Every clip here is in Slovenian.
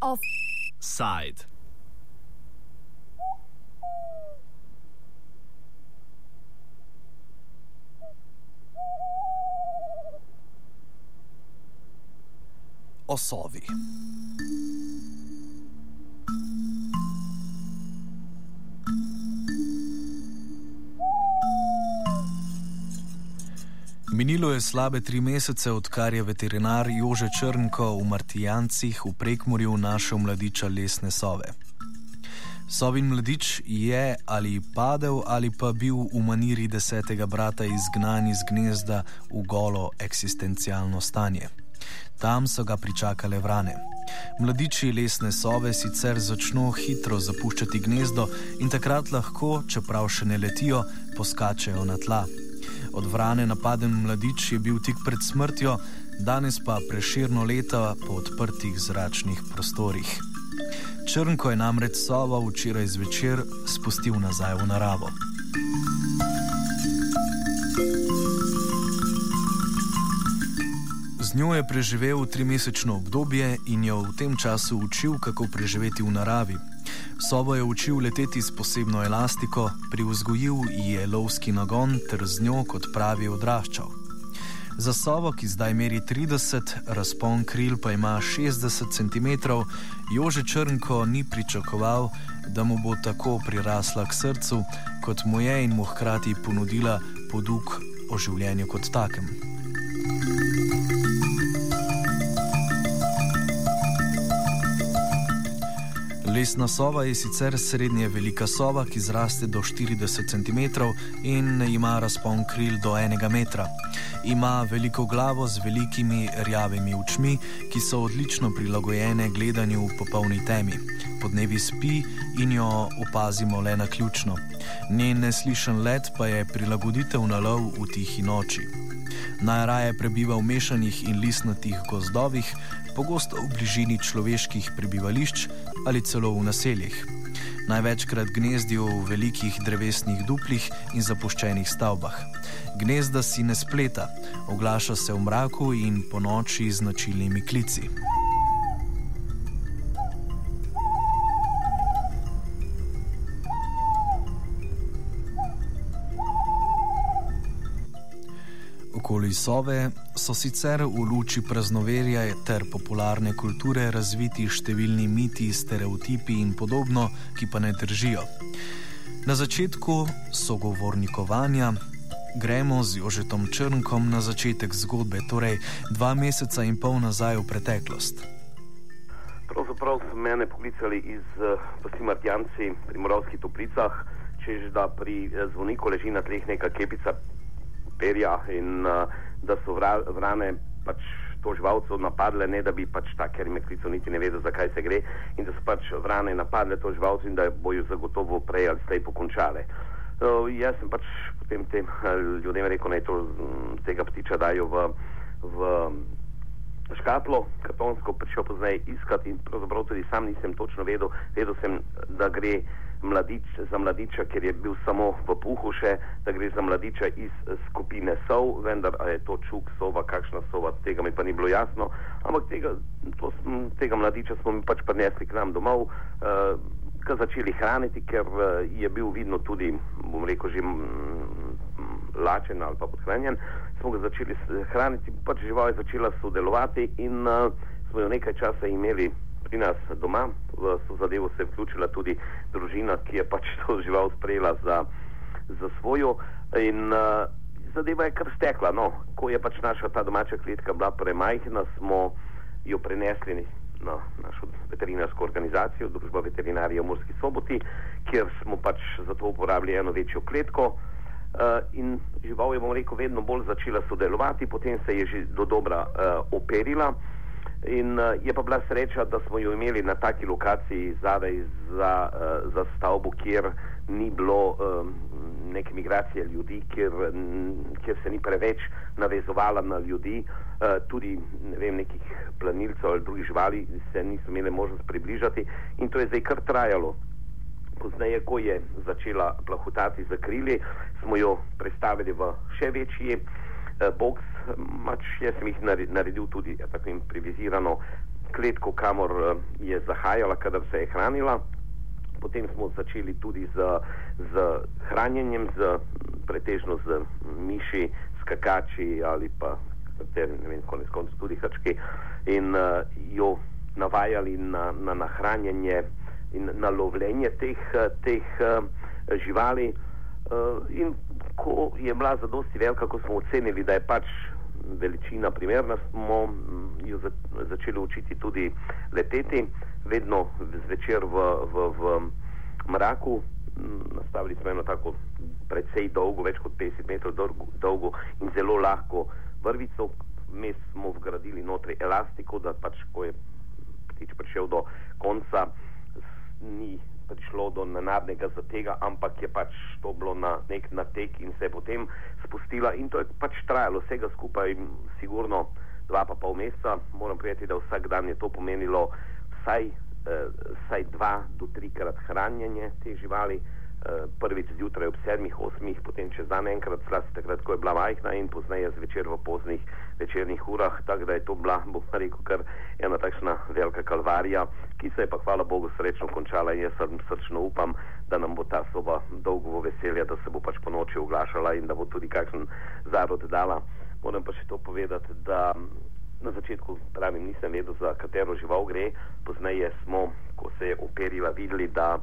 Offside. Osovi. Slabe tri mesece, odkar je veterinar Jože Črnko v Martijancih v Prekmorju našel mladiča lesne sove. Sovin mladič je ali padel ali pa bil v maniri desetega brata izgnan iz gnezda v golo eksistencialno stanje. Tam so ga pričakale vrane. Mladiči lesne sove sicer začno hitro zapuščati gnezdo in takrat lahko, čeprav še ne letijo, poskačejo na tla. Od vrane napaden mladič je bil tik pred smrtjo, danes pa preširno leta po odprtih zračnih prostorih. Črnko je namreč sova včeraj zvečer spustil nazaj v naravo. Njo je preživel trimesečno obdobje in jo v tem času učil, kako preživeti v naravi, Sobo je učil leteti s posebno elastiko, pri vzgojil je lovski nagon ter z njo, kot pravi, odraščal. Za sobo, ki zdaj meri 30, razpon kril pa ima 60 cm, Jože Črnko ni pričakoval, da mu bo tako prirasla k srcu, kot mu je in mu hkrati ponudila poduk o življenju kot takem. Lesna sova je sicer srednje velika sova, ki zraste do 40 cm in ima razpon kril do 1 metra. Ima veliko glavo z velikimi rjavimi očmi, ki so odlično prilagojene gledanju v popolni temi. Podnevi spi in jo opazimo le na ključno. Njen neslišen let pa je prilagoditev na lov v tihi noči. Najraje prebiva v mešanih in listnatih gozdovih, pogosto v bližini človeških prebivališč ali celo v naseljih. Največkrat gnezdijo v velikih drevesnih duplih in zapuščenih stavbah. Gnezda si ne spleta, oglaša se v mraku in po noči z značilnimi klici. Okoli Sove so sicer v luči praznoverja ter popularne kulture razviti številni miti, stereotipi in podobno, ki pa ne držijo. Na začetku sogovornikovanja gremo z Jožetom Črnkom na začetek zgodbe, torej dva meseca in pol nazaj v preteklost. Pravzaprav so mene poklicali iz Pasi eh, pri Moravskih toplicah, čež da pri eh, zvoniku leži na tleh neka kepica perja in uh, da so vra, vrane pač to živalco napadle, ne da bi pač ta, ker jim je klical, niti ne vedel, zakaj se gre, in da so pač vrane napadle to živalco in da bojo zagotovo prej ali slej pokončale. Uh, jaz sem pač potem tem uh, ljudem rekel, naj to um, tega ptiča dajo v, v škatlo, kartonsko prišel pozneje iskati in pravzaprav tudi sam nisem točno vedel, vedel sem, da gre mladič, za mladiča, ker je bil samo v puhu še, da gre za mladiča iz skupine sov, vendar je to čuk sova, kakšna sova, tega mi pa ni bilo jasno, ampak tega, to, tega mladiča smo mi pač prinesli k nam domov, uh, ga začeli hraniti, ker uh, je bil vidno tudi, bom rekel, že lačen ali pa podhranjen, smo ga začeli hraniti, pač žival je začela sodelovati in uh, smo jo nekaj časa imeli pri nas doma. V zadevo se je vključila tudi družina, ki je pač to žival sprejela za, za svojo. In uh, zadeva je kar stekla. No. Ko je pač naša ta domača kletka bila premajhna, smo jo prenesli na našo veterinarsko organizacijo, Družba veterinarija v Murski soboti, kjer smo pač za to uporabili eno večjo kletko. Uh, in žival je, bom rekel, vedno bolj začela sodelovati, potem se je že do dobra uh, operila. In uh, je pa bila sreča, da smo jo imeli na taki lokaciji zadaj za, uh, za stavbo, kjer ni bilo um, neke migracije ljudi, kjer, kjer se ni preveč navezovala na ljudi, uh, tudi ne vem, nekih planilcev ali drugih živali se niso imeli možnost približati in to je zdaj kar trajalo. Pozneje, ko je začela plahutati za krili, smo jo predstavili v še večji eh, box. Mač jaz sem jih naredil tudi ja, tako improvizirano kletko, kamor eh, je zahajala, kadar se je hranila. Potem smo začeli tudi z, z hranjenjem, z, pretežno z miši, skakači ali pa ter, ne vem, konec koncev tudi hrčki in uh, jo navajali na, na nahranjanje in na lovljenje teh, teh uh, živali. In ko je bila zadosti velika, ko smo ocenili, da je pač veličina primerna, smo mm, jo za, začeli učiti tudi leteti, vedno zvečer v, v, v mraku. Mm, nastavili smo eno tako precej dolgo, več kot 50 metrov dolgo in zelo lahko vrvico, mi smo vgradili notri elastiko, da pač, ko je ptič prišel do konca, ni prišlo do nenadnega zatega, ampak je pač to bilo na nek natek in se je potem spustila in to je pač trajalo vsega skupaj, sigurno dva pa pol meseca. Moram povedati, da vsak dan je to pomenilo vsaj, eh, vsaj dva do trikrat hranjenje te živali. Eh, prvič zjutraj ob sedmih, osmih, potem čez dan enkrat, zlasti takrat, ko je bila majhna in pozneje zvečer v poznih večernih urah, tako da je to bila, bom rekel, kar ena takšna velika kalvarija, ki se je pa hvala Bogu srečno končala. In jaz srčno upam, da nam bo ta soba dolgo v veselje, da se bo pač po noči oglašala in da bo tudi kakšen zarod dala. Moram pa še to povedati, da na začetku pravim nisem vedel, za katero žival gre, pozneje smo, ko se je operila, videli, da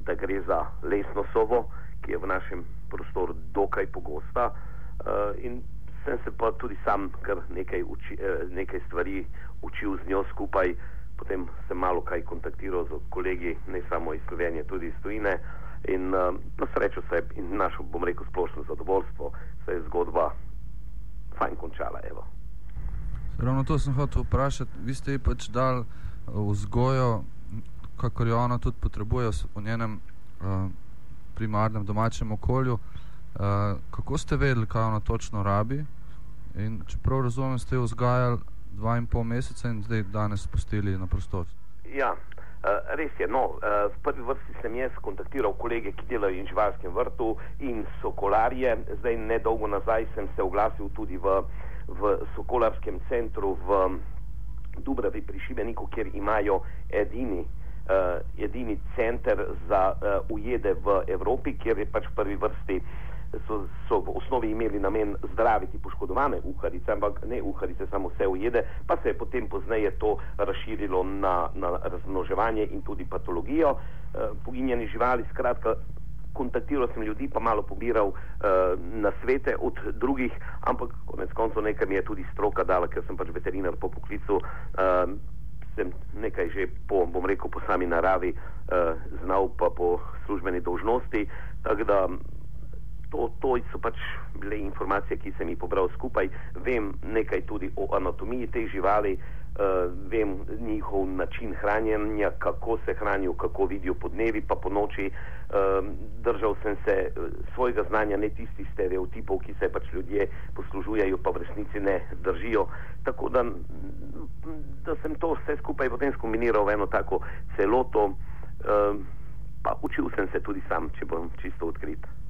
da gre za lesno sovo, ki je v našem prostoru dokaj pogosta. Uh, in sem se pa tudi sam kar nekaj, uči, uh, nekaj stvari učil z njo skupaj. Potem sem malo kaj kontaktiral z kolegi, ne samo iz Slovenije, tudi iz Tunisa. In uh, na srečo se je in našo, bom rekel, splošno zadovoljstvo, se je zgodba fajn končala. Evo. Ravno to sem hotel vprašati. Vi ste ji pač dal vzgojo kakor jo ona tudi potrebuje v njenem uh, primarnem domačem okolju. Uh, kako ste vedeli, kaj ona točno rabi? In če prav razumem, ste jo vzgajali dva in pol meseca in zdaj danes spustili na prostor. Ja, uh, res je. No, uh, v prvi vrsti sem jaz kontaktiral kolege, ki delajo v živalskem vrtu in sokolarje. Zdaj, nedolgo nazaj sem se oglasil tudi v, v sokolarskem centru v Dubravi pri Šibeniku, kjer imajo edini uh, edini center za uh, ujede v Evropi, kjer je pač v prvi vrsti so, so v osnovi imeli namen zdraviti poškodovane uharice, ampak ne uharice, samo vse ujede, pa se je potem pozneje to razširilo na, na razmnoževanje in tudi patologijo. Uh, poginjeni živali, skratka, kontaktiral sem ljudi, pa malo pobiral uh, na svete od drugih, ampak konec koncev nekaj mi je tudi stroka dala, ker sem pač veterinar po poklicu. Uh, sem nekaj že po, bom rekel, po sami naravi uh, znal, pa po službeni dolžnosti. Tako da to, to so pač bile informacije, ki sem jih pobral skupaj. Vem nekaj tudi o anatomiji teh živali, uh, vem njihov način hranjenja, kako se hranijo, kako vidijo po dnevi, pa po noči. Uh, držal sem se uh, svojega znanja, ne tistih stereotipov, ki se pač ljudje poslužujejo, pa v resnici ne držijo. Tako da da sem to vse skupaj potem skombiniral v eno tako celoto, uh, pa učil sem se tudi sam, če bom čisto odkrit.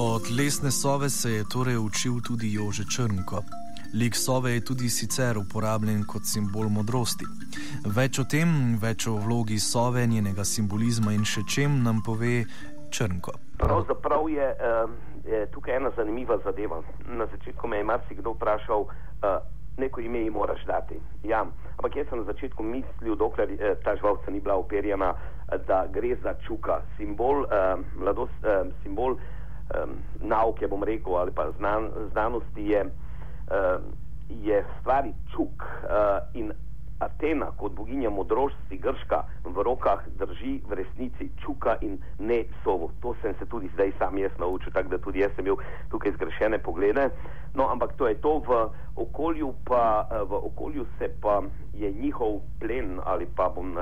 Od lesne sove se je torej učil tudi Jože Črnko. Lik sove je tudi sicer uporabljen kot simbol modrosti. Več o tem, več o vlogi sove, njenega simbolizma in še čem nam pove Črnko. Pravzaprav je. Je tukaj ena zanimiva zadeva. Na začetku me je marsikdo vprašal, uh, neko ime ji moraš dati. Ja, ampak jaz sem na začetku mislil, dokler uh, ta žvalca ni bila operjena, da gre za čuka, simbol, uh, mladost, uh, simbol um, nauke, bom rekel, ali pa znan, znanosti je, uh, je stvari čuk uh, in Atena kot boginja modrosti Grška v rokah drži v resnici čuka in ne sovo. To sem se tudi zdaj sam jaz naučil, tako da tudi jaz sem imel tukaj zgrešene poglede. No, ampak to je to v okolju, pa v okolju se pa je njihov plen ali pa bom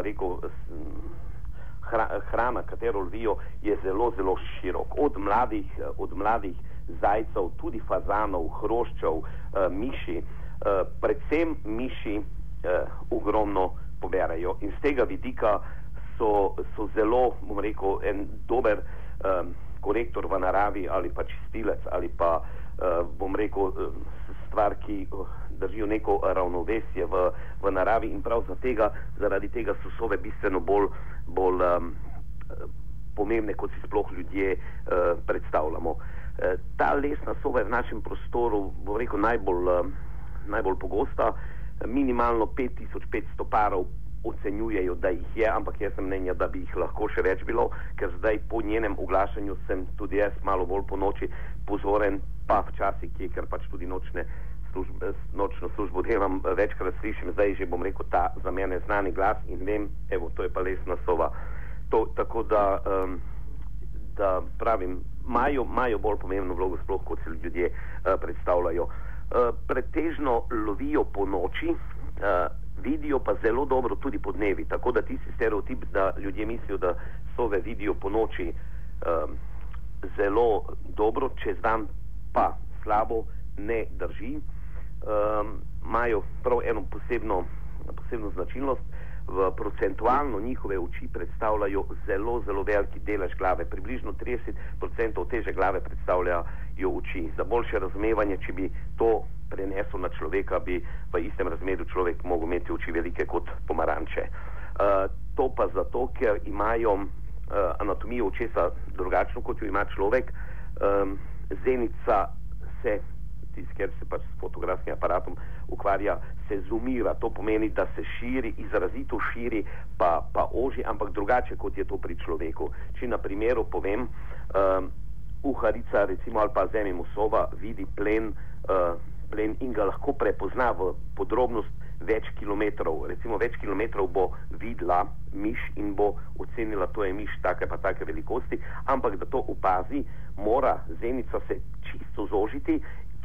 hrana, katero lovijo, je zelo, zelo širok. Od mladih, od mladih zajcev, tudi fazanov, hroščev, miši, predvsem miši ogromno poberajo. In z tega vidika so, so zelo, bom rekel, en dober um, korektor v naravi ali pa čistilec ali pa, uh, bom rekel, stvar, ki držijo neko ravnovesje v, v naravi in prav tega, zaradi tega so sove bistveno bolj, bolj um, pomembne, kot si sploh ljudje uh, predstavljamo. Uh, ta lesna sova je v našem prostoru, bom rekel, najbolj, uh, najbolj pogosta. Minimalno 5500 parov ocenjujejo, da jih je, ampak jaz sem mnenja, da bi jih lahko še več bilo, ker zdaj po njenem oglašanju sem tudi jaz malo bolj po noči pozoren, pa včasih je, ker pač tudi nočne službe, nočno službo delam, večkrat slišim, zdaj že bom rekel ta za mene znani glas in vem, evo, to je pa lesna sova. To, tako da, um, da pravim, imajo bolj pomembno vlogo sploh, kot se ljudje uh, predstavljajo. Uh, pretežno lovijo po noči, uh, vidijo pa zelo dobro tudi po dnevi, tako da tisti stereotip, da ljudje mislijo, da sove vidijo po noči um, zelo dobro, čez dan pa slabo, ne drži imajo um, prav eno posebno, posebno značilnost. V procentualno njihove oči predstavljajo zelo, zelo veliki delež glave. Približno 30% teže glave predstavljajo oči. Za boljše razumevanje, če bi to prenesel na človeka, bi v istem razmerju človek mogel imeti oči velike kot pomaranče. Uh, to pa zato, ker imajo uh, anatomijo očesa drugačno, kot jo ima človek. Um, zenica se tisti, ker se pač s fotografskim aparatom ukvarja, se zoomira. To pomeni, da se širi, izrazito širi, pa, pa oži, ampak drugače kot je to pri človeku. Če na primeru povem, um, uharica recimo ali pa zemimo sova vidi plen, uh, plen in ga lahko prepozna v podrobnost več kilometrov. Recimo več kilometrov bo videla miš in bo ocenila, to je miš take pa take velikosti, ampak da to opazi, mora zenica se čisto zožiti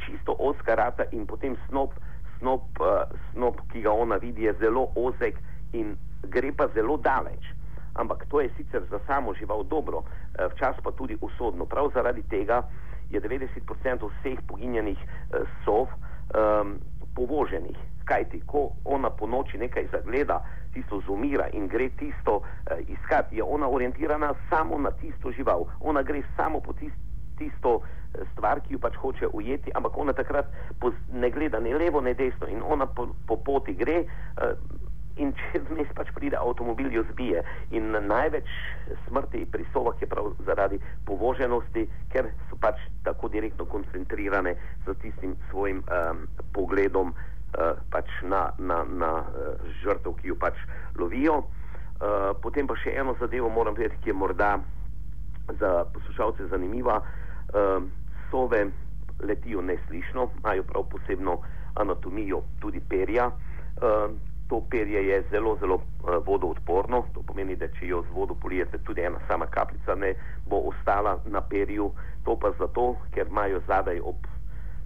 čisto oska rata in potem snop, snop, uh, snop, ki ga ona vidi, je zelo ozek in gre pa zelo daleč. Ampak to je sicer za samo žival dobro, uh, včas pa tudi usodno. Prav zaradi tega je 90% vseh poginjenih uh, sov um, povoženih. Kajti, ko ona po noči nekaj zagleda, tisto zumira in gre tisto uh, iskati, je ona orientirana samo na tisto žival. Ona gre samo po tisto tisto eh, stvar, ki jo pač hoče ujeti, ampak ona takrat ne gleda ne levo, ne desno in ona po, po poti gre. Uh, In če vmes pač pride avtomobil, jo zbije. In največ smrti pri sovah je prav zaradi povoženosti, ker pač tako direktno koncentrirane z tistim svojim um, pogledom uh, pač na, na, na uh, žrtev, ki jo pač lovijo. Uh, potem pa še eno zadevo moram vedeti, ki je morda za poslušalce zanimiva. Uh, sove letijo neslišno, imajo prav posebno anatomijo tudi perja. Uh, to perje je zelo, zelo uh, vodoodporno, to pomeni, da če jo z vodo polijete, tudi ena sama kapljica ne bo ostala na perju. To pa zato, ker imajo zadaj ob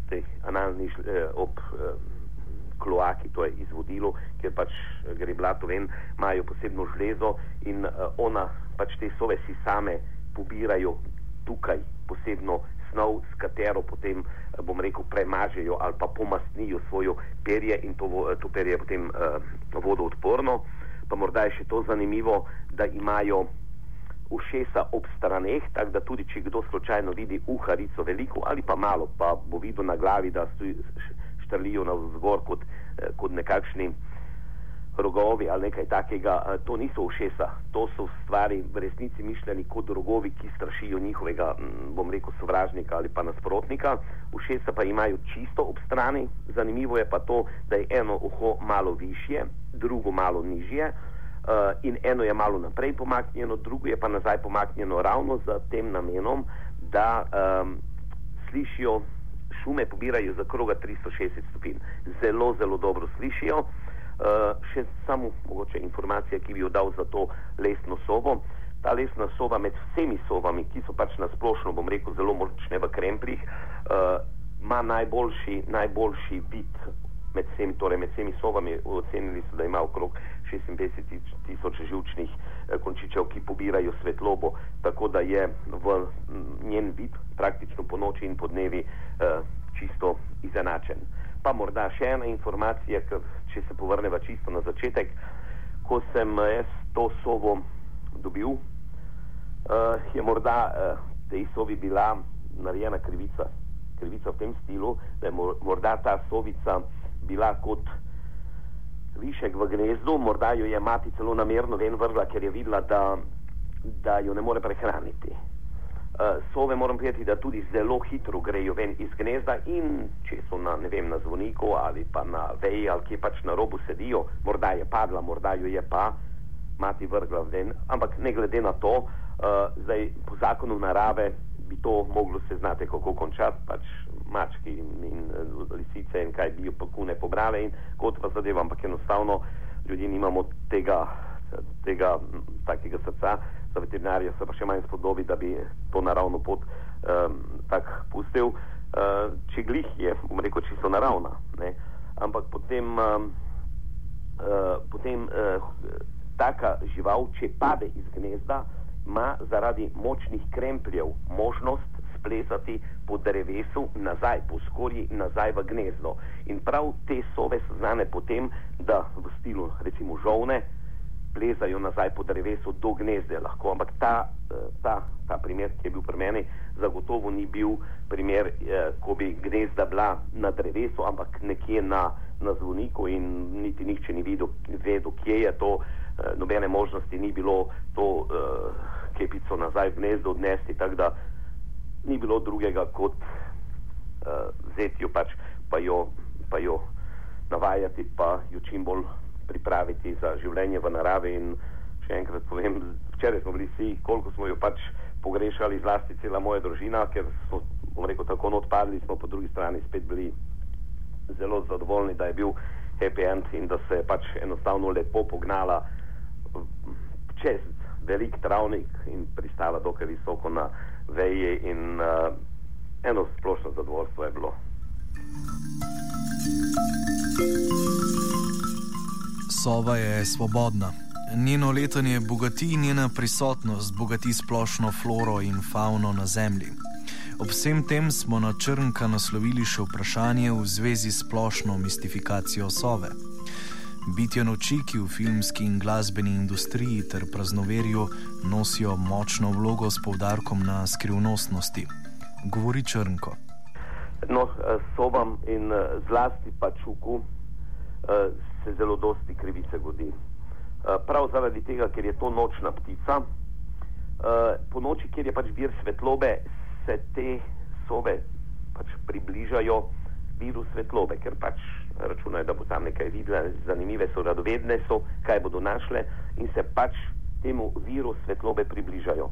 tej analni, eh, ob eh, kloaki, to je izvodilo, ker pač gre blato ven, imajo posebno žlezo in eh, ona pač te sove si same pobirajo tukaj posebno snov, s katero potem, eh, bom rekel, premažejo ali pa pomastnijo svojo perje in to, to perje je potem uh, vodoodporno. Pa morda je še to zanimivo, da imajo ušesa ob straneh, tako da tudi če kdo slučajno vidi uharico veliko ali pa malo, pa bo videl na glavi, da štrlijo na vzgor kot, eh, kot nekakšni rogovi ali nekaj takega, to niso ušesa, to so stvari v resnici mišljeni kot rogovi, ki strašijo njihovega, bom rekel, sovražnika ali pa nasprotnika. Ušesa pa imajo čisto ob strani, zanimivo je pa to, da je eno uho malo višje, drugo malo nižje. Uh, in eno je malo naprej pomaknjeno, drugo je pa nazaj pomaknjeno ravno z tem namenom, da um, slišijo šume, pobirajo za kroga 360 stopinj. Zelo, zelo dobro slišijo. Uh, še samo mogoče informacija, ki bi jo dal za to lesno sobo. Ta lesna soba med vsemi sobami, ki so pač na splošno, bom rekel, zelo močne v kremplih, uh, ima najboljši, najboljši vid med vsemi, torej med vsemi sobami. Ocenili so, da ima okrog 56 tisoč živčnih uh, končičev, ki pobirajo svetlobo, tako da je v njen vid praktično po noči in po dnevi uh, čisto izenačen. pa morda še ena informacija, ker če se povrneva čisto na začetek, ko sem jaz to sobo dobil, uh, je morda uh, tej sobi bila narejena krivica, krivica v tem stilu, da je morda ta sobica bila kot višek v gnezdu, morda jo je mati celo namerno ven vrgla, ker je videla, da, da jo ne more prehraniti. Uh, sove moram povedati, da tudi zelo hitro grejo ven iz gnezda in če so na, ne vem, na zvoniku ali pa na veji ali kje pač na robu sedijo, morda je padla, morda jo je pa mati vrgla ven, ampak ne glede na to, uh, zdaj po zakonu narave bi to moglo se znati, kako končati, pač mački in, in eh, lisice in kaj bi jo pokune pobrale in kot pa zadeva, ampak enostavno ljudje nimamo tega, tega takega srca, za veterinarje se pa še manj spodobi, da bi to naravno pot um, tak pustil. Uh, če glih je, bom rekel, čisto naravna, ne? ampak potem, um, uh, potem uh, taka žival, če pade iz gnezda, ima zaradi močnih krempljev možnost splezati po drevesu nazaj, po skorji nazaj v gnezdo. In prav te sove so znane potem, da v stilu recimo žovne plezajo nazaj po drevesu do gnezde lahko. Ampak ta, eh, ta, ta primer, ki je bil pri meni, zagotovo ni bil primer, eh, ko bi gnezda bila na drevesu, ampak nekje na, na zvoniku in niti nihče ni videl, vedel, kje je to. Eh, nobene možnosti ni bilo to uh, kepico nazaj v gnezdo odnesti, tako da ni bilo drugega kot uh, vzeti jo pač, pa jo, pa jo navajati, pa jo čim bolj pripraviti za življenje v naravi. In še enkrat povem, včeraj smo bili vsi, koliko smo jo pač pogrešali, zlasti cela moja družina, ker so, bom rekel, tako odpadli, smo po drugi strani spet bili zelo zadovoljni, da je bil happy end in da se je pač enostavno lepo pognala čez velik travnik in pristala dokaj visoko na veji in uh, eno splošno zadovoljstvo je bilo. Sova je svobodna. Njeno letenje bogati njena prisotnost, bogati splošno floro in fauno na zemlji. Ob vsem tem smo na črnka naslovili še vprašanje v zvezi s splošno mistifikacijo sove. Bitje noči, ki v filmski in glasbeni industriji ter praznoverju nosijo močno vlogo s poudarkom na skrivnostnosti, govori Črnko. No, sobam in zlasti pa čuku eh, se zelo dosti krivice godi. Prav zaradi tega, ker je to nočna ptica, po noči, kjer je pač vir svetlobe, se te sobe pač približajo viru svetlobe, ker pač računajo, da bo tam nekaj videla, zanimive so, radovedne so, kaj bodo našle in se pač temu viru svetlobe približajo.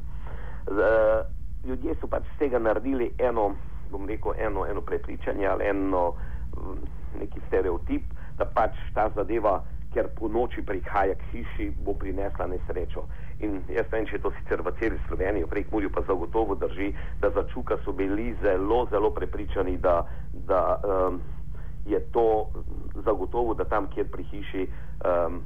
Uh, ljudje so pač z tega naredili eno, bom rekel, eno, eno prepričanje ali eno um, neki stereotip, da pač ta zadeva, ker po noči prihaja k hiši, bo prinesla nesrečo. In jaz vem, če to sicer v celi Sloveniji, prek Mulju pa zagotovo drži, da za Čuka so bili zelo, zelo prepričani, da, da um, je to zagotovo, da tam, kjer pri hiši um,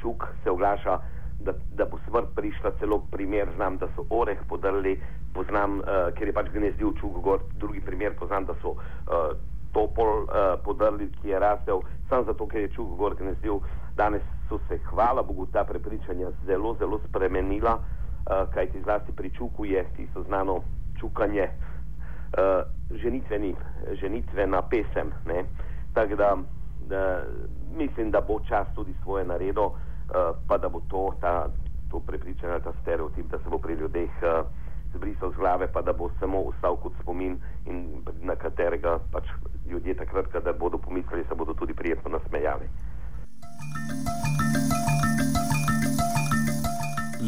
čuk se oglaša, da, da bo smrt prišla, celo primer znam, da so oreh podrli, poznam, uh, ker je pač gnezdil čuk gor, drugi primer poznam, da so uh, topol uh, podrli, ki je rastel, samo zato, ker je čuk gor gnezdil. Danes so se, hvala Bogu, ta prepričanja zelo, zelo spremenila, uh, kajti zlasti pri čuku je tisto znano čukanje uh, ženitveni, ženitvena pesem. Tako da, da mislim, da bo čas tudi svoje naredil, uh, pa da bo to, ta, to prepričanje, ta stereotip, da se bo pri ljudeh uh, zbrisal z glave, pa da bo samo ostal kot spomin in na katerega pač ljudje takrat, kada bodo pomislili, se bodo tudi prijetno nasmejali.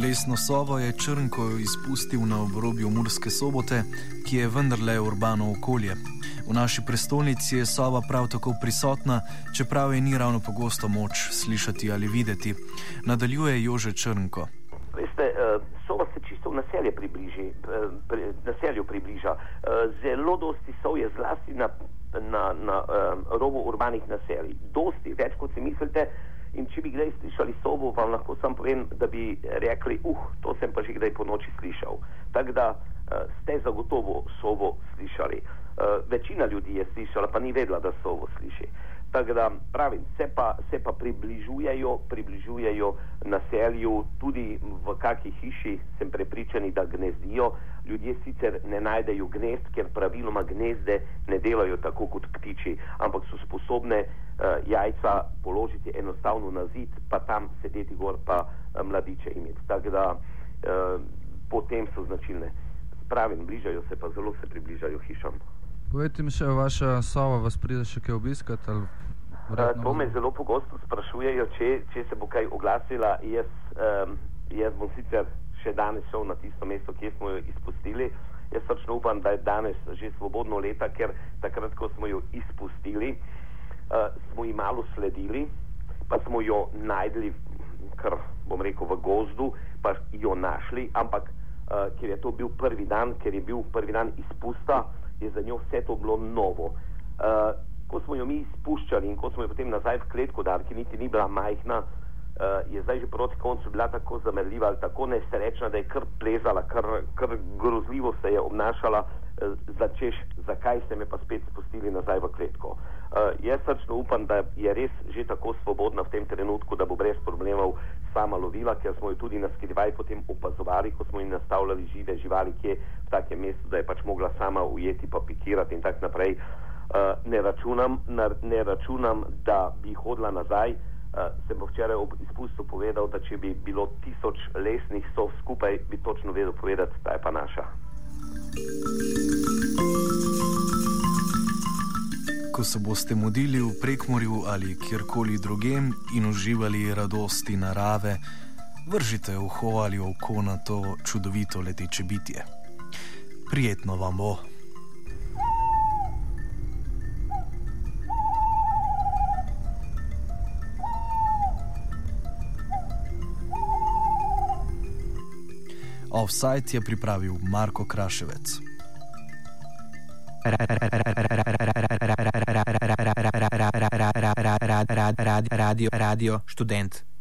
Lesno sovo je Črnko izpustil na obrobju Murske sobote, ki je vendarle urbano okolje. V naši prestolnici je sova prav tako prisotna, čeprav je ni ravno pogosto moč slišati ali videti. Nadaljuje Jože Črnko. Veste, eh, sova se čisto v naselje približi, eh, naselju približa. Eh, zelo dosti sov je zlasti na, na, na robu urbanih naselij. Dosti več, kot si mislite. In če bi kdaj slišali sobo, vam lahko sam povem, da bi rekli, uh, to sem pa že kdaj po noči slišal. Tako da uh, ste zagotovo sobo slišali. Uh, večina ljudi je slišala, pa ni vedela, da so ovo sliši. Tako da pravim, se pa, se pa približujejo, približujejo naselju, tudi v kakšni hiši sem prepričani, da gnezdijo. Ljudje sicer ne najdejo gnezd, ker praviloma gnezde ne delajo tako kot ptiči, ampak so sposobne uh, jajca položiti enostavno na zid, pa tam sedeti gor, pa uh, mladiče imeti. Tako da uh, potem so značilne. Pravim, bližajo se pa zelo se približajo hišam. Povejte mi še, vaša sova vas pride še kaj obiskati? Uh, to me zelo pogosto sprašujejo, če, če se bo kaj oglasila. Jaz, um, jaz bom sicer še danes šel na tisto mesto, kjer smo jo izpustili. Jaz srčno upam, da je danes že svobodno leta, ker takrat, ko smo jo izpustili, uh, smo ji malo sledili, pa smo jo najdli, kar bom rekel, v gozdu, pa jo našli, ampak uh, ker je to bil prvi dan, ker je bil prvi dan izpusta je za njo vse to bilo novo. Uh, ko smo jo mi spuščali in ko smo jo potem nazaj v kletko dali, ki niti ni bila majhna, uh, je zdaj že proti koncu bila tako zamerljiva ali tako nesrečna, da je kar plezala, kar, kar grozljivo se je obnašala, uh, začeš, zakaj ste me pa spet spustili nazaj v kletko. Uh, jaz srčno upam, da je res že tako svobodna v tem trenutku, da bo brez problemov sama lovila, ker smo jo tudi na skrivaj potem opazovali, ko smo ji nastavljali žive živali, kje v takem mestu, da je pač mogla sama ujeti, pa pikirati in tako naprej. Uh, ne, računam, na, ne računam, da bi hodila nazaj. Uh, sem pa včeraj ob izpustu povedal, da če bi bilo tisoč lesnih sov skupaj, bi točno vedel povedati, da je pa naša. Ko se boste modili v prekmorju ali kjerkoli drugem in uživali radosti narave, vržite uho ali oko na to čudovito leteče bitje. Prijetno vam bo. Offside je pripravil Marko Kraševec. Rádio, rádio, estudante.